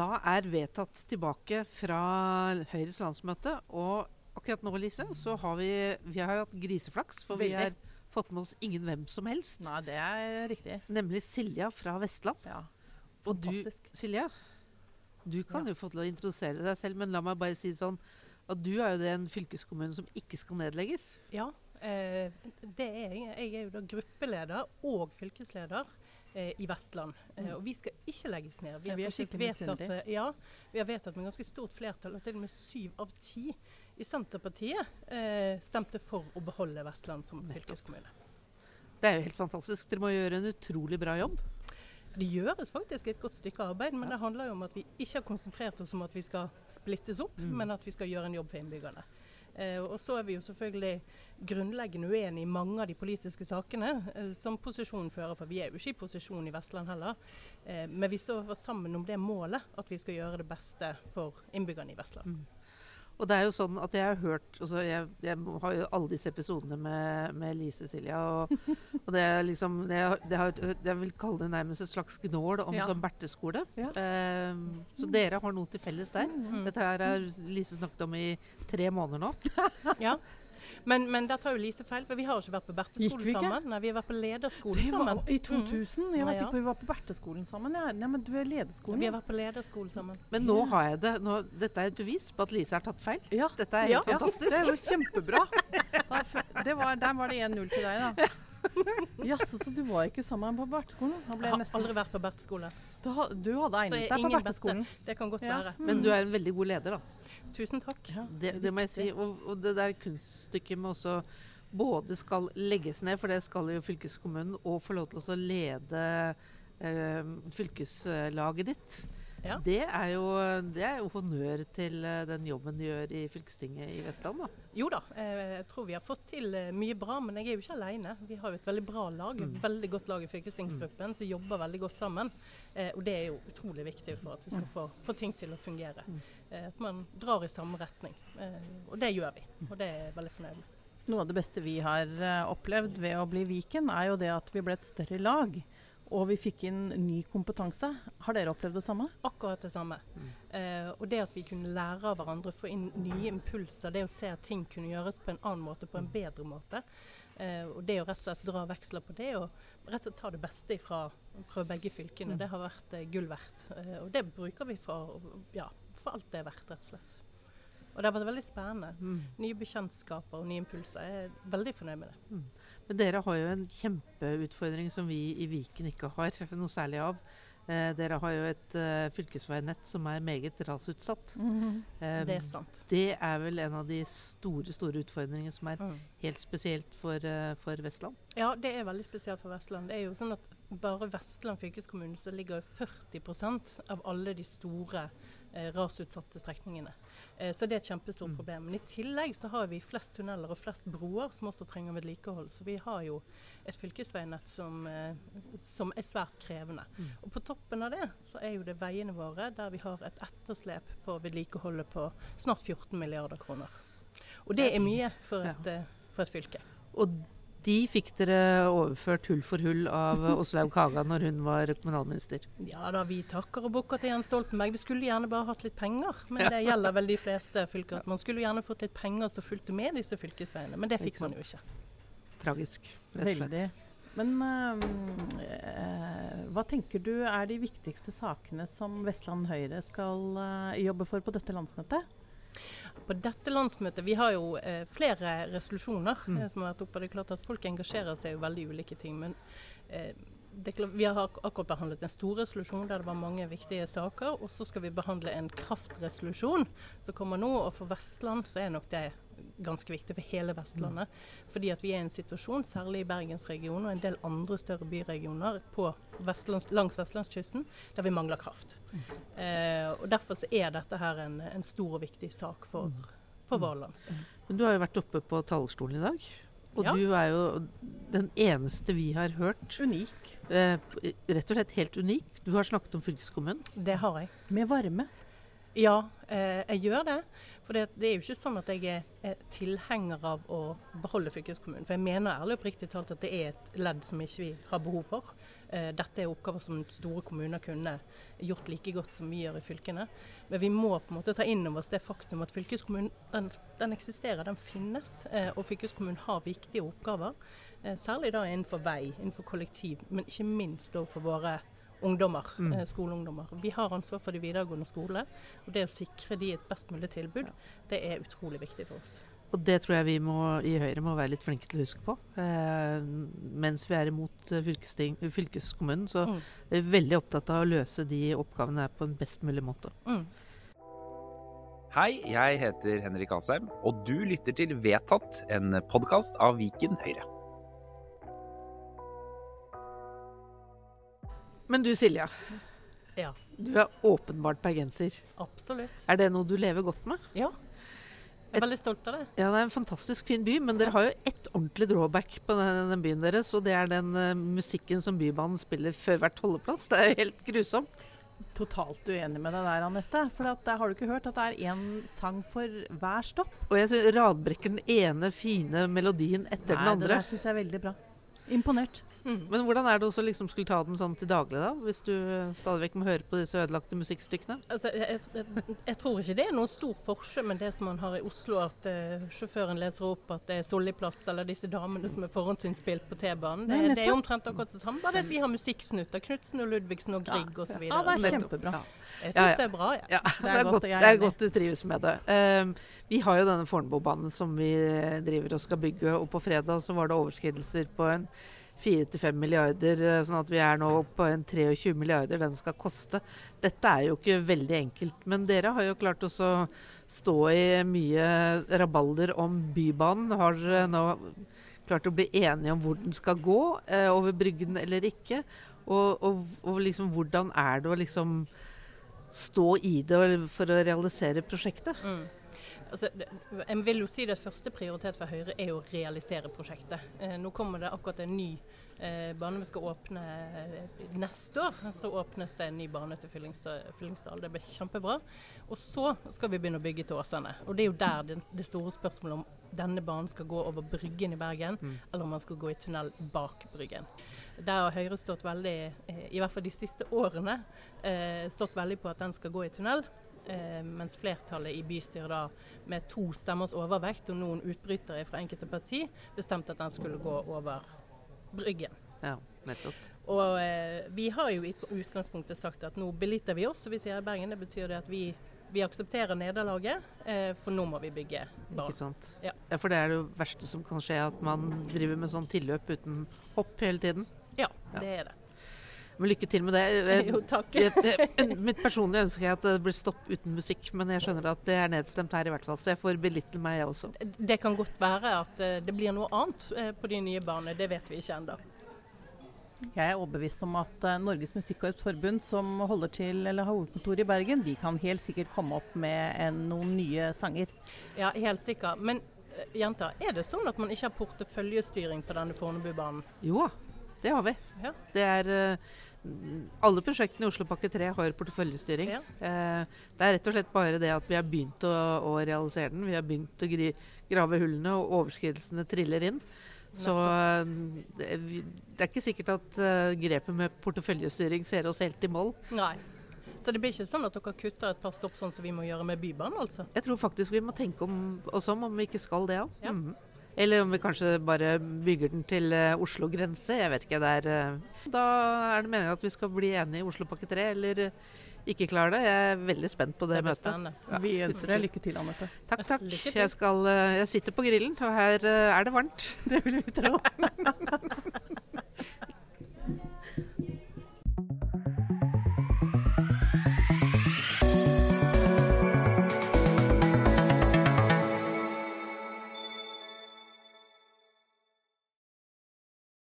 da er vedtatt tilbake fra Høyres landsmøte. Og akkurat nå, Lise, så har vi, vi har hatt griseflaks. For vi har fått med oss ingen hvem som helst. Nei, det er riktig. Nemlig Silja fra Vestland. Ja. Og du, Fantastisk. Silja, du kan Ja. jo få til å introdusere deg selv, men la meg bare si sånn at du er jo den fylkeskommunen som ikke skal nedlegges. Ja, eh, det er jeg. Jeg er jo da gruppeleder og fylkesleder i Vestland. Eh, og vi skal ikke legges ned. Ja, vi er skikkelig misunnelige. eh, Ja, vi har vedtatt med ganske stort flertall, og til og med syv av ti i Senterpartiet eh, stemte for å beholde Vestland som fylkeskommune. Det er jo helt fantastisk. Dere må gjøre en utrolig bra jobb. Det gjøres faktisk et godt stykke arbeid, men det handler jo om at vi ikke har konsentrert oss om at vi skal splittes opp, Mm. men at vi skal gjøre en jobb for innbyggerne. Eh, og så er vi jo selvfølgelig grunnleggende uenig i mange av de politiske sakene eh, som posisjonen fører for. Vi er jo ikke i posisjon i Vestland heller, eh, men vi står sammen om det målet at vi skal gjøre det beste for innbyggerne i Vestland. Og det er jo sånn at jeg har hørt altså jeg, jeg har jo alle disse episodene med, med Lise Silja. Og, og det er liksom det det har, Jeg vil kalle det nærmest et slags gnål om Ja. sånn berteskole. Ja. Ehm, så dere har noe til felles der. Mm. Dette her har Lise snakket om i tre måneder nå. Ja. Men, men der tar jo Lise feil, for vi har jo ikke vært på Gikk Berteskolen sammen. Nei, vi har vært på lederskolen var sammen. i 2000. Jeg var sikker på vi var på Berteskolen sammen. Ja, Nei, men du er lederskolen. Ja, Vi har vært på lederskolen sammen. Men nå har jeg det. Nå, dette er et bevis på at Lise har tatt feil. Ja. Dette er Ja. helt Ja, fantastisk. det er jo kjempebra. Det var, der var det 1-0 til deg, da. Jaså, så du var ikke sammen på Berteskolen? Jeg jeg har nesten aldri vært på Berteskole. Du, du hadde egnet deg på Berteskolen. Det kan godt Ja. være. Men du er en veldig god leder, da. Tusen takk. Ja, Det, det må jeg si. Og, og det der kunststykket med også både skal legges ned, for det skal jo fylkeskommunen, og få lov til å lede eh, fylkeslaget ditt. Ja. Det, er jo, det er jo honnør til eh, den jobben du gjør i fylkestinget i Vestland. Da. Jo da, eh, jeg tror vi har fått til eh, mye bra, men jeg er jo ikke alene. Vi har jo et veldig bra lag, et Mm. veldig godt lag i fylkestingsgruppen som jobber veldig godt sammen. Eh, og det er jo utrolig viktig for at vi skal få, få ting til å fungere. Mm. Eh, at man drar i samme retning. Eh, og det gjør vi, og det er jeg veldig fornøyd med. Noe av det beste vi har opplevd ved å bli Viken, er jo det at vi ble et større lag. Og vi fikk inn ny kompetanse. Har dere opplevd det samme? Akkurat det samme. Mm. Eh, og det at vi kunne lære av hverandre, få inn nye impulser, det å se at ting kunne gjøres på en annen måte, på en bedre måte. Eh, og det å rett og slett dra veksler på det, og rett og slett ta det beste fra, fra begge fylkene, Mm. det har vært eh, gull verdt. Eh, og det bruker vi for, ja, for alt det er verdt, rett og slett. Og det har vært veldig spennende. Mm. Nye bekjentskaper og nye impulser. Jeg er veldig fornøyd med det. Men dere har jo en kjempeutfordring som vi i Viken ikke har noe særlig av. Eh, dere har jo et eh, fylkesveinett som er meget rasutsatt. Eh, Det er sant. det er vel en av de store store utfordringene som er Mm. helt spesielt for, eh, for Vestland. Ja, det er veldig spesielt for Vestland. Det er jo sånn at bare Vestland fylkeskommune så ligger 40% av alle de store eh, rasutsatte strekningene. Eh, så det er et kjempestort Mm. problem. Men i tillegg så har vi flest tunneler og flest broer som også trenger vedlikehold. Så vi har jo et fylkesveinett som, eh, som er svært krevende. Mm. Og på toppen av det så er jo det veiene våre der vi har et etterslep på vedlikeholdet på snart 14 milliarder kroner. Og det er mye for et, ja. for et fylke. Og de fikk dere overført hull for hull av Åslaug Kaga når hun var kommunalminister. Ja da, vi takker og bukker til Jens Stoltenberg. Vi skulle gjerne bare hatt litt penger. Men det gjelder vel de fleste fylker. Man skulle gjerne fått litt penger som fulgte med disse fylkesveiene, men det fikk man jo ikke. Tragisk, rett og slett. Veldig. Men eh, hva tenker du er de viktigste sakene som Vestland Høyre skal øh, jobbe for på dette landsmøtet? På dette landsmøtet, Vi har jo eh, flere resolusjoner Mm. eh, som har vært oppe. Det er klart at Folk engasjerer seg i veldig ulike ting. men Vi har akkurat behandlet en stor resolusjon der det var mange viktige saker. Og så skal vi behandle en kraftresolusjon som kommer nå. Og for Vestland så er nok det ganske viktig for hele Vestlandet. Fordi at vi er i en situasjon, særlig i Bergensregionen og en del andre større byregioner Vestlands, langs vestlandskysten, der vi mangler kraft. Eh, og Derfor så er dette her en, en stor og viktig sak for, for vår landsdel. Men du har jo vært oppe på talerstolen i dag. Og Ja. du er jo den eneste vi har hørt. Unik. Eh, rett og slett helt unik. Du har snakket om fylkeskommunen. Det har jeg. Med varme. Ja, eh, jeg gjør det. For det, det er jo ikke sånn at jeg er, er tilhenger av å beholde fylkeskommunen. For jeg mener ærlig oppriktig talt at det er et ledd som ikke vi har behov for. Eh, dette er oppgaver som store kommuner kunne gjort like godt som vi gjør i fylkene. Men vi må på en måte ta inn over oss det faktum at fylkeskommunen den, den eksisterer, den finnes. Eh, og fylkeskommunen har viktige oppgaver. Eh, særlig da innenfor vei, innenfor kollektiv, men ikke minst for våre ungdommer, Mm. skoleungdommer. Vi har ansvar for de videregående skole, og det å sikre de et best mulig tilbud, det er utrolig viktig for oss. Og det tror jeg vi må, i Høyre må være litt flinke til å huske på. Eh, mens vi er imot eh, fylkesting, fylkeskommunen, så Mm. er vi veldig opptatt av å løse de oppgavene på en best mulig måte. Mm. Hei, jeg heter Henrik Asheim, og du lytter til Vedtatt, en podkast av Viken Høyre. Men du Silja, Ja, du er åpenbart bergenser. absolutt. Er det noe du lever godt med? Ja. Jeg er veldig stolt av det. Ja, det er en fantastisk fin by, men dere har jo ett ordentlig drawback på den, den byen deres, og det er den uh, musikken som Bybanen spiller før hvert holdeplass. Det er jo helt grusomt. Totalt uenig med deg der, Anette. For at, der har du ikke hørt at det er én sang for hver stopp? Og jeg synes radbrekker den ene fine melodien etter den andre. Nei, det der syns jeg er veldig bra. Imponert. Mm. Men hvordan er det å liksom skulle ta den sånn til daglig, da? Hvis du stadig vekk må høre på disse ødelagte musikkstykkene? Altså, jeg, jeg, jeg tror ikke det er noen stor forskjell med det som man har i Oslo, at uh, sjåføren leser opp at det er Solliplass eller disse damene som er forhåndsinnspilt på T-banen. Det, det er jo omtrent akkurat det samme, bare det at vi har musikksnutter. Knutsen og Ludvigsen og Grieg osv. Ja, det er kjempebra. Ja. Jeg syns Ja, ja. det er bra, jeg. Ja, det er, godt, godt, jeg det er godt du trives med det. Um, vi har jo denne Fornebubanen som vi eh, driver og skal bygge, og på fredag så var det overskridelser på en 4-5 milliarder, eh, sånn at vi er nå på en 23 milliarder den skal koste. Dette er jo ikke veldig enkelt, men dere har jo klart å stå i mye rabalder om Bybanen. Har dere nå klart å bli enige om hvor den skal gå, eh, over Bryggen eller ikke? Og, og, og liksom hvordan er det å liksom stå i det for å realisere prosjektet? Mm. Altså, en vil jo si at Første prioritet for Høyre er å realisere prosjektet. Eh, nå kommer det akkurat en ny eh, bane vi skal åpne eh, neste år. Så åpnes det en ny bane til Fyllingsdal. Det blir kjempebra. Og så skal vi begynne å bygge til Åsane. Og det er jo der det, det store spørsmålet om denne banen skal gå over Bryggen i Bergen, Mm. eller om man skal gå i tunnel bak Bryggen. Der har Høyre stått veldig, i hvert fall de siste årene, eh, stått veldig på at den skal gå i tunnel. Eh, mens flertallet i bystyret da med to stemmers overvekt og noen utbrytere fra enkelte parti bestemte at den skulle gå over Bryggen. Ja, nettopp. Og eh, vi har jo i utgangspunktet sagt at nå beliter vi oss, og vi sier i Bergen. Det betyr det at vi, vi aksepterer nederlaget, eh, for nå må vi bygge Ikke sant. sant? Ja. For det er det verste som kan skje, at man driver med sånn tilløp uten hopp hele tiden. Ja, Ja. det er det. Men lykke til med det. Jo, takk. Jeg- jeg- Mitt personlige ønske er at det blir stopp uten musikk, men jeg skjønner at det er nedstemt her i hvert fall, så jeg får belittle meg, jeg også. Det kan godt være at eh, det blir noe annet eh, på de nye banene. Det vet vi ikke ennå. Jeg er overbevist om at eh, Norges Musikkorps Forbund, som holder til eller har hovedkontor i Bergen, de kan helt sikkert komme opp med en, noen nye sanger. Ja, helt sikkert. Men jenta, jenter, er det sånn at man ikke har porteføljestyring på denne Fornebubanen? Jo da, det har vi. Ja. Det er Alle prosjektene i Oslopakke 3 har porteføljestyring. Ja. Eh, det er rett og slett bare det at vi har begynt å, å realisere den. Vi har begynt å gri, grave hullene, og overskridelsene triller inn. Så eh, det, er- det er ikke sikkert at uh, grepet med porteføljestyring ser oss helt i mål. Nei. Så det blir ikke sånn at dere kutter et par stopp sånn som vi må gjøre med Bybanen, altså? Jeg tror faktisk vi må tenke om, oss om om vi ikke skal det òg. Ja. Eller om vi kanskje bare bygger den til eh, Oslo grense. Jeg vet ikke. Det er, eh, da er det meningen at vi skal bli enige i Oslopakke 3, eller eh, ikke klare det. Jeg er veldig spent på det, det møtet. Ja, Vi ønsker deg lykke til, Anette. Takk, takk. Jeg, skal, jeg sitter på grillen, og her er det varmt. Det vil vi tro.